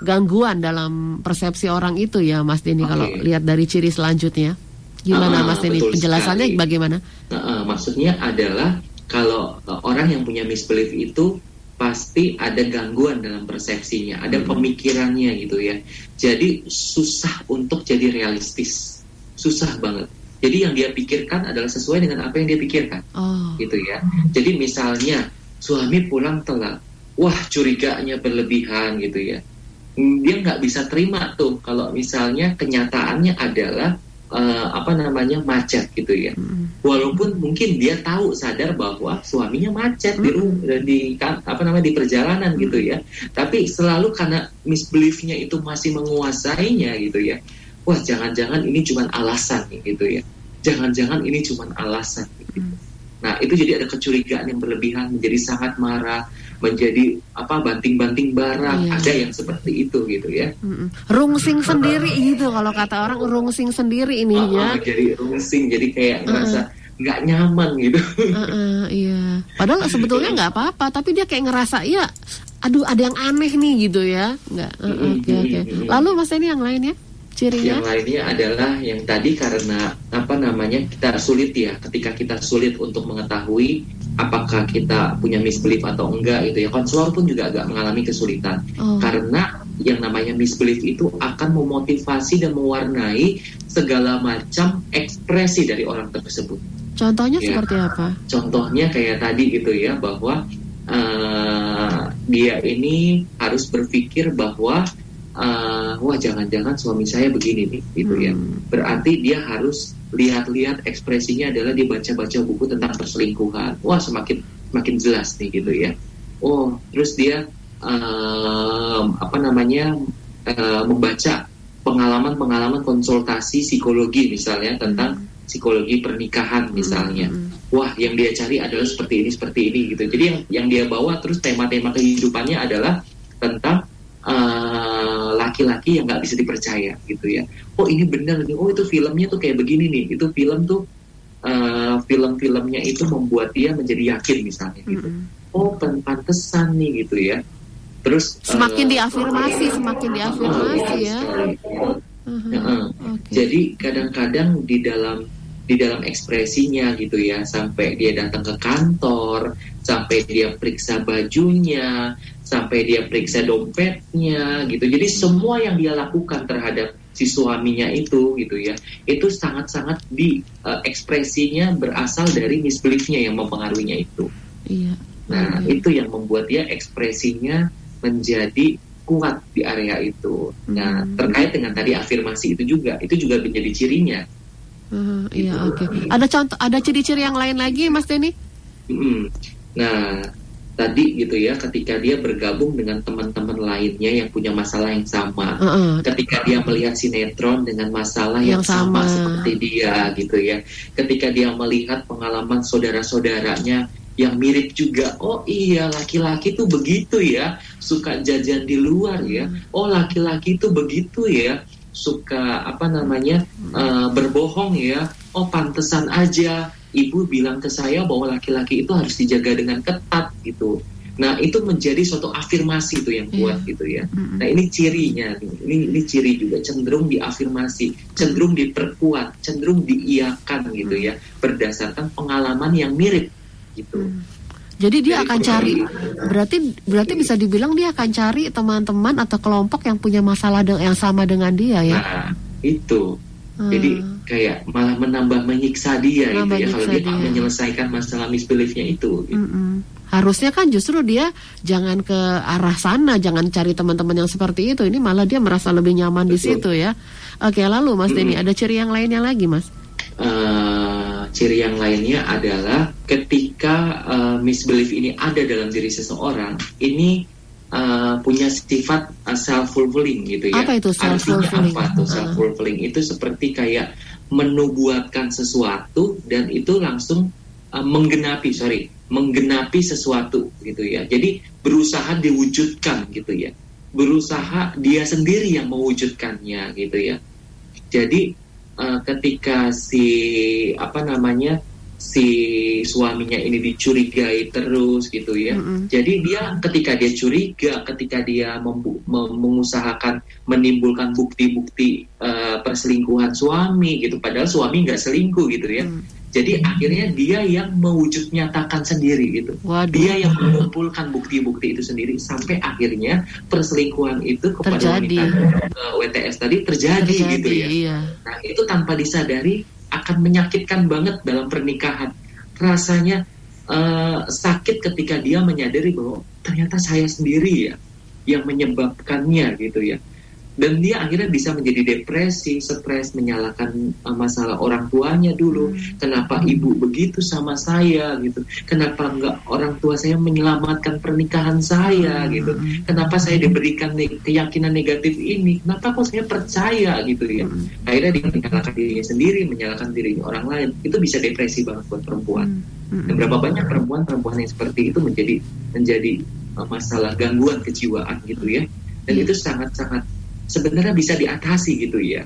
gangguan dalam persepsi orang itu ya, Mas Denny okay. kalau lihat dari ciri selanjutnya. Gimana uh, Mas Denny penjelasannya sekali. bagaimana? Uh, uh, maksudnya adalah kalau uh, orang yang punya misbelief itu pasti ada gangguan dalam persepsinya, ada hmm. pemikirannya gitu ya. Jadi susah untuk jadi realistis. Susah banget jadi yang dia pikirkan adalah sesuai dengan apa yang dia pikirkan, oh. gitu ya. Jadi misalnya suami pulang telat, wah curiganya berlebihan gitu ya. Dia nggak bisa terima tuh kalau misalnya kenyataannya adalah uh, apa namanya macet gitu ya. Mm. Walaupun mungkin dia tahu sadar bahwa suaminya macet mm. di di apa namanya di perjalanan mm. gitu ya. Tapi selalu karena misbeliefnya itu masih menguasainya gitu ya wah jangan-jangan ini cuma alasan gitu ya jangan-jangan ini cuma alasan gitu. Hmm. Nah itu jadi ada kecurigaan yang berlebihan, menjadi sangat marah, menjadi apa banting-banting barang, iya. ada yang seperti itu gitu ya. Rungsing sendiri gitu kalau kata orang rungsing sendiri ini uh, ya. jadi rungsing, jadi kayak uh-uh. ngerasa nggak nyaman gitu. Uh-uh, iya. Padahal sebetulnya nggak apa-apa, tapi dia kayak ngerasa ya, aduh ada yang aneh nih gitu ya. Nggak. Uh, oke okay, Okay. Lalu mas ini yang lainnya? Cirinya? Yang lainnya adalah yang tadi karena apa namanya kita sulit ya ketika kita sulit untuk mengetahui apakah kita punya misbelief atau enggak gitu ya konselor pun juga agak mengalami kesulitan oh. karena yang namanya misbelief itu akan memotivasi dan mewarnai segala macam ekspresi dari orang tersebut. Contohnya ya. seperti apa? Contohnya kayak tadi gitu ya bahwa uh, dia ini harus berpikir bahwa uh, wah jangan-jangan suami saya begini nih gitu ya. hmm. ya berarti dia harus lihat-lihat ekspresinya adalah dia baca-baca buku tentang perselingkuhan wah semakin semakin jelas nih gitu ya oh terus dia uh, apa namanya uh, membaca pengalaman-pengalaman konsultasi psikologi misalnya tentang hmm. psikologi pernikahan misalnya hmm. wah yang dia cari adalah seperti ini seperti ini gitu jadi yang yang dia bawa terus tema-tema kehidupannya adalah tentang uh, laki-laki yang nggak bisa dipercaya gitu ya. Oh ini benar nih. Oh itu filmnya tuh kayak begini nih. Itu film tuh uh, film-filmnya itu membuat dia menjadi yakin misalnya gitu. Mm -hmm. Oh pantesan nih gitu ya. Terus semakin uh, diafirmasi, semakin diafirmasi ya. Uh -huh. uh, okay. Jadi kadang-kadang di dalam di dalam ekspresinya gitu ya sampai dia datang ke kantor sampai dia periksa bajunya sampai dia periksa dompetnya gitu jadi semua yang dia lakukan terhadap si suaminya itu gitu ya itu sangat-sangat di uh, ekspresinya berasal dari misbeliefnya yang mempengaruhinya itu iya nah iya. itu yang membuat dia ekspresinya menjadi kuat di area itu nah hmm. terkait dengan tadi afirmasi itu juga itu juga menjadi cirinya Uh, iya oke. Okay. Ada contoh, ada ciri-ciri yang lain lagi, Mas Denny? Hmm. Nah, tadi gitu ya, ketika dia bergabung dengan teman-teman lainnya yang punya masalah yang sama, uh -uh. ketika dia melihat sinetron dengan masalah yang, yang sama. sama seperti dia gitu ya, ketika dia melihat pengalaman saudara-saudaranya yang mirip juga. Oh iya, laki-laki tuh begitu ya, suka jajan di luar ya. Oh laki-laki tuh begitu ya suka apa namanya uh, berbohong ya oh pantesan aja ibu bilang ke saya bahwa laki-laki itu harus dijaga dengan ketat gitu nah itu menjadi suatu afirmasi itu yang kuat yeah. gitu ya nah ini cirinya ini ini ciri juga cenderung diafirmasi cenderung diperkuat cenderung diiakan gitu ya berdasarkan pengalaman yang mirip gitu mm. Jadi dia akan cari berarti berarti bisa dibilang dia akan cari teman-teman atau kelompok yang punya masalah yang sama dengan dia ya. Nah, itu. Hmm. Jadi kayak malah menambah menyiksa dia gitu ya kalau dia, dia menyelesaikan masalah misbeliefnya itu. Gitu. Mm -mm. Harusnya kan justru dia jangan ke arah sana, jangan cari teman-teman yang seperti itu. Ini malah dia merasa lebih nyaman Betul. di situ ya. Oke, lalu Mas mm -hmm. Denny ada ciri yang lainnya lagi, Mas? Uh, ciri yang lainnya adalah ketika uh, misbelief ini ada dalam diri seseorang, ini uh, punya sifat uh, self fulfilling gitu ya. Apa itu self fulfilling? Apa tuh self fulfilling? Uh. Itu seperti kayak menubuatkan sesuatu dan itu langsung uh, menggenapi, sorry, menggenapi sesuatu gitu ya. Jadi berusaha diwujudkan gitu ya. Berusaha dia sendiri yang mewujudkannya gitu ya. Jadi uh, ketika si apa namanya si suaminya ini dicurigai terus gitu ya. Mm -hmm. Jadi dia ketika dia curiga, ketika dia mengusahakan menimbulkan bukti-bukti uh, perselingkuhan suami gitu, padahal suami nggak selingkuh gitu ya. Mm. Jadi akhirnya dia yang mewujud nyatakan sendiri gitu. Waduh. Dia yang mengumpulkan bukti-bukti itu sendiri sampai akhirnya perselingkuhan itu kepada terjadi. wanita uh, WTS tadi terjadi, terjadi gitu ya. Iya. Nah itu tanpa disadari akan menyakitkan banget dalam pernikahan. Rasanya uh, sakit ketika dia menyadari bahwa ternyata saya sendiri ya yang menyebabkannya gitu ya dan dia akhirnya bisa menjadi depresi, stres, menyalahkan uh, masalah orang tuanya dulu. Hmm. Kenapa ibu begitu sama saya gitu? Kenapa enggak orang tua saya menyelamatkan pernikahan saya hmm. gitu? Kenapa saya diberikan ne keyakinan negatif ini? Kenapa kok saya percaya gitu ya? Hmm. Akhirnya dia menyalahkan dirinya sendiri, menyalahkan diri orang lain. Itu bisa depresi banget buat perempuan. Hmm. Dan berapa banyak perempuan-perempuan yang seperti itu menjadi menjadi uh, masalah gangguan kejiwaan gitu ya? Dan hmm. itu sangat-sangat sebenarnya bisa diatasi gitu ya.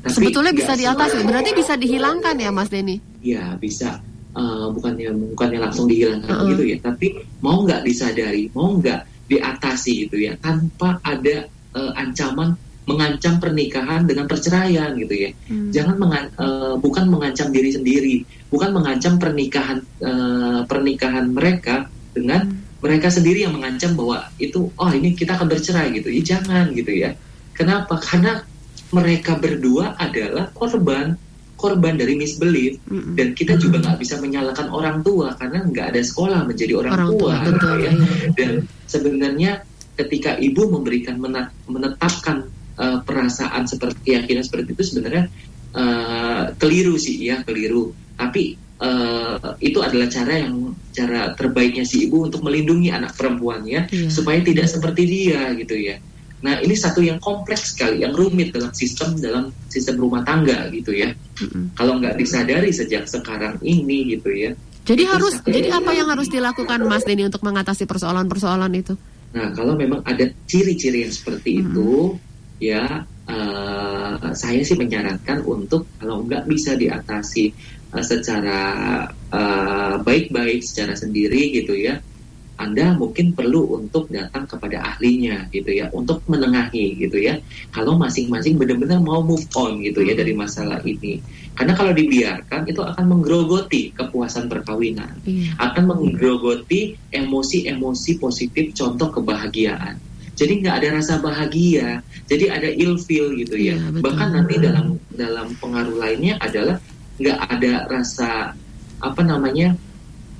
Tapi Sebetulnya bisa diatasi, berarti bisa dihilangkan ya Mas Denny? Ya bisa, uh, bukannya bukannya langsung dihilangkan uh -uh. gitu ya, tapi mau nggak disadari, mau nggak diatasi gitu ya, tanpa ada uh, ancaman mengancam pernikahan dengan perceraian gitu ya. Hmm. Jangan mengan, uh, bukan mengancam diri sendiri, bukan mengancam pernikahan uh, pernikahan mereka dengan hmm. mereka sendiri yang mengancam bahwa itu oh ini kita akan bercerai gitu. Ya jangan gitu ya Kenapa? Karena mereka berdua adalah korban korban dari misbelief mm-hmm. dan kita juga nggak bisa menyalahkan orang tua karena nggak ada sekolah menjadi orang, orang tua, tua betul, ya. Iya. dan sebenarnya ketika ibu memberikan menetapkan uh, perasaan seperti keyakinan seperti itu sebenarnya uh, keliru sih ya keliru tapi uh, itu adalah cara yang cara terbaiknya si ibu untuk melindungi anak perempuannya yeah. supaya tidak seperti dia gitu ya Nah ini satu yang kompleks sekali, yang rumit dalam sistem dalam sistem rumah tangga gitu ya. Mm-hmm. Kalau nggak disadari sejak sekarang ini gitu ya. Jadi harus, jadi apa yang harus dilakukan Mas Denny untuk mengatasi persoalan-persoalan itu? Nah kalau memang ada ciri-ciri yang seperti mm-hmm. itu, ya uh, saya sih menyarankan untuk kalau nggak bisa diatasi uh, secara uh, baik-baik, secara sendiri gitu ya anda mungkin perlu untuk datang kepada ahlinya gitu ya untuk menengahi gitu ya. Kalau masing-masing benar-benar mau move on gitu ya dari masalah ini. Karena kalau dibiarkan itu akan menggerogoti kepuasan perkawinan. Iya. akan menggerogoti emosi-emosi positif contoh kebahagiaan. Jadi nggak ada rasa bahagia jadi ada ilfil gitu ya. Iya, bahkan nanti dalam dalam pengaruh lainnya adalah nggak ada rasa apa namanya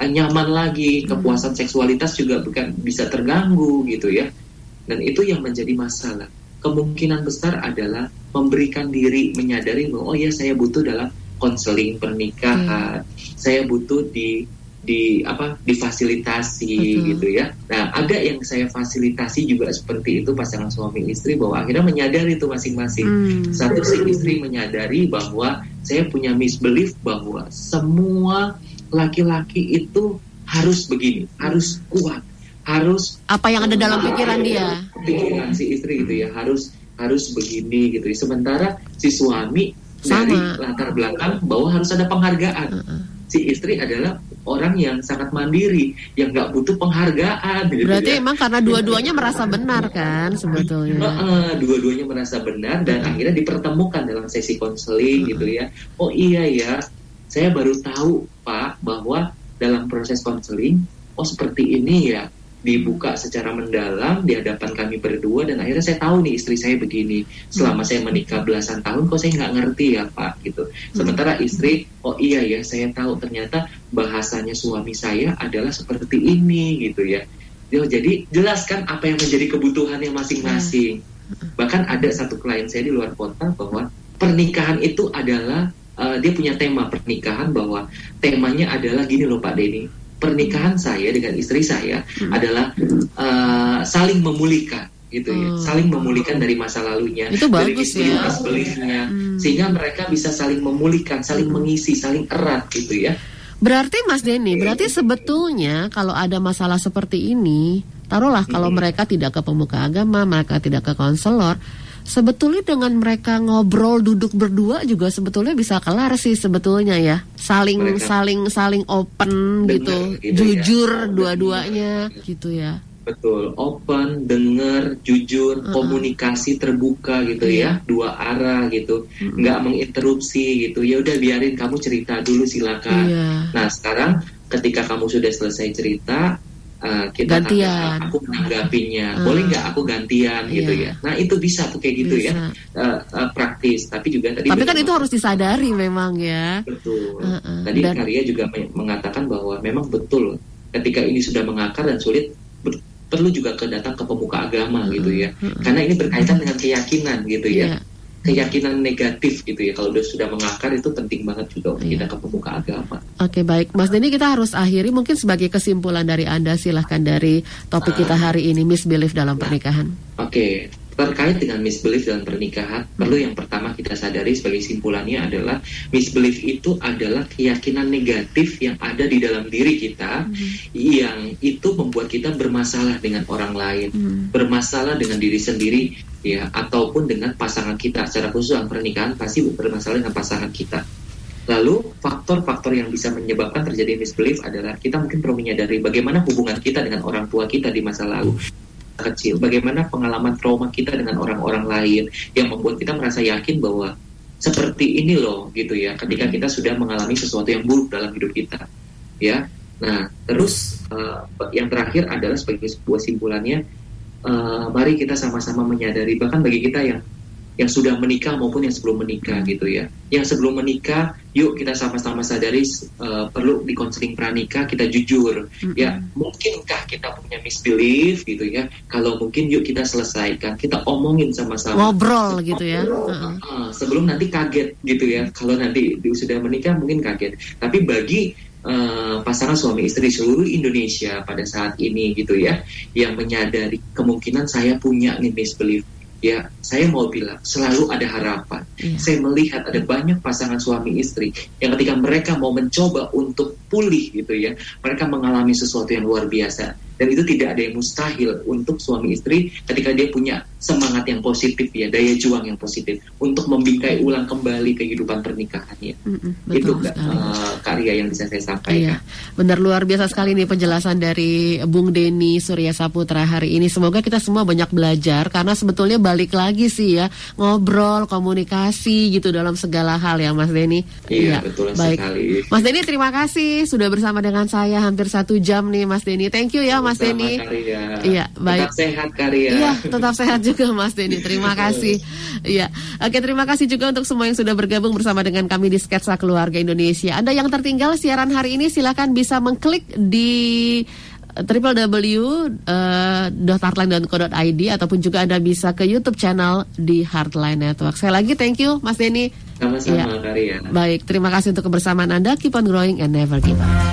nyaman lagi, hmm. kepuasan seksualitas juga bukan bisa terganggu gitu ya. Dan itu yang menjadi masalah. Kemungkinan besar adalah memberikan diri menyadari bahwa oh ya saya butuh dalam konseling pernikahan. Hmm. Saya butuh di di apa difasilitasi Betul. gitu ya. Nah, ada yang saya fasilitasi juga seperti itu pasangan suami istri bahwa akhirnya menyadari itu masing-masing. Hmm. Satu si istri menyadari bahwa saya punya misbelief bahwa semua laki-laki itu harus begini, harus kuat, harus apa yang ada dalam pikiran dia. Pikiran si istri itu ya harus harus begini gitu. Ya. Sementara si suami Sama. dari latar belakang bahwa harus ada penghargaan. Uh -uh. Si istri adalah orang yang sangat mandiri, yang nggak butuh penghargaan. Gitu Berarti ya. emang karena dua-duanya merasa benar kan sebetulnya. Uh, dua-duanya merasa benar dan akhirnya dipertemukan dalam sesi konseling uh gitu ya. Oh iya ya, saya baru tahu Pak bahwa dalam proses konseling oh seperti ini ya dibuka secara mendalam di hadapan kami berdua dan akhirnya saya tahu nih istri saya begini. Selama saya menikah belasan tahun kok saya nggak ngerti ya pak gitu. Sementara istri oh iya ya saya tahu ternyata bahasanya suami saya adalah seperti ini gitu ya. Jadi jelaskan apa yang menjadi kebutuhannya masing-masing. Bahkan ada satu klien saya di luar kota bahwa pernikahan itu adalah uh, dia punya tema pernikahan bahwa temanya adalah gini loh Pak Denny pernikahan saya dengan istri saya hmm. adalah uh, saling memulihkan gitu ya, hmm. saling memulihkan dari masa lalunya, itu bagus dari ya, beliefnya, hmm. sehingga mereka bisa saling memulihkan, saling hmm. mengisi, saling erat gitu ya. Berarti Mas Denny, berarti sebetulnya kalau ada masalah seperti ini, taruhlah kalau hmm. mereka tidak ke pemuka agama, mereka tidak ke konselor, sebetulnya dengan mereka ngobrol duduk berdua juga sebetulnya bisa kelar sih sebetulnya ya saling mereka saling saling open Bener, gitu, gitu ya. jujur ya. dua-duanya gitu ya betul open dengar jujur uh -uh. komunikasi terbuka gitu yeah. ya dua arah gitu uh -uh. nggak menginterupsi gitu ya udah biarin kamu cerita dulu silakan yeah. nah sekarang ketika kamu sudah selesai cerita uh, kita gantian. aku menanggapinya uh. boleh nggak aku gantian yeah. gitu ya nah itu bisa tuh kayak gitu ya. bisa. ya uh, uh, praktis tapi juga tadi tapi kan itu harus disadari memang ya betul uh, uh. tadi dan, Karya juga mengatakan bahwa memang betul ketika ini sudah mengakar dan sulit perlu juga ke datang ke pemuka agama uh, gitu ya uh, uh. karena ini berkaitan dengan keyakinan gitu ya yeah keyakinan negatif gitu ya kalau sudah mengakar itu penting banget juga untuk iya. kita ke pemuka agama. Oke baik Mas Denny kita harus akhiri mungkin sebagai kesimpulan dari anda silahkan dari topik kita ah. hari ini misbelief dalam nah, pernikahan. Oke terkait dengan misbelief dalam pernikahan, hmm. perlu yang pertama kita sadari sebagai simpulannya adalah misbelief itu adalah keyakinan negatif yang ada di dalam diri kita hmm. yang itu membuat kita bermasalah dengan orang lain, hmm. bermasalah dengan diri sendiri ya ataupun dengan pasangan kita. Secara khusus dalam pernikahan pasti bermasalah dengan pasangan kita. Lalu faktor-faktor yang bisa menyebabkan terjadi misbelief adalah kita mungkin perlu menyadari bagaimana hubungan kita dengan orang tua kita di masa lalu. Kecil, bagaimana pengalaman trauma kita dengan orang-orang lain yang membuat kita merasa yakin bahwa seperti ini loh gitu ya ketika kita sudah mengalami sesuatu yang buruk dalam hidup kita. Ya. Nah terus uh, yang terakhir adalah sebagai sebuah simpulannya uh, mari kita sama-sama menyadari bahkan bagi kita yang yang sudah menikah maupun yang sebelum menikah gitu ya. Yang sebelum menikah, yuk kita sama-sama sadari uh, perlu di konseling pranikah kita jujur. Mm-hmm. Ya, mungkinkah kita punya misbelief gitu ya? Kalau mungkin yuk kita selesaikan, kita omongin sama-sama. Ngobrol gitu ya. Uh-uh. Uh, sebelum nanti kaget gitu ya. Kalau nanti sudah menikah mungkin kaget. Tapi bagi Uh, pasangan suami istri seluruh Indonesia pada saat ini gitu ya yang menyadari kemungkinan saya punya nih misbelief ya saya mau bilang selalu ada harapan. Yeah. Saya melihat ada banyak pasangan suami istri yang ketika mereka mau mencoba untuk pulih gitu ya, mereka mengalami sesuatu yang luar biasa dan itu tidak ada yang mustahil untuk suami istri ketika dia punya semangat yang positif ya daya juang yang positif untuk membingkai ulang kembali kehidupan pernikahannya mm-hmm, itu uh, karya yang bisa saya sampaikan. Iya, benar luar biasa sekali nih penjelasan dari Bung Denny Surya Saputra hari ini. Semoga kita semua banyak belajar karena sebetulnya balik lagi sih ya ngobrol komunikasi gitu dalam segala hal ya Mas Denny. Iya, iya betul baik. sekali. Mas Denny terima kasih sudah bersama dengan saya hampir satu jam nih Mas Denny. Thank you ya Mas Denny. Iya, baik. Tetap sehat Karya. Iya, tetap sehat juga Mas Denny. Terima kasih. Iya. Oke, terima kasih juga untuk semua yang sudah bergabung bersama dengan kami di Sketsa Keluarga Indonesia. Anda yang tertinggal siaran hari ini silahkan bisa mengklik di www.heartline.co.id ataupun juga Anda bisa ke YouTube channel di Heartline Network. Saya lagi thank you Mas Denny. Sama-sama ya. Karya. Baik, terima kasih untuk kebersamaan Anda. Keep on growing and never give up.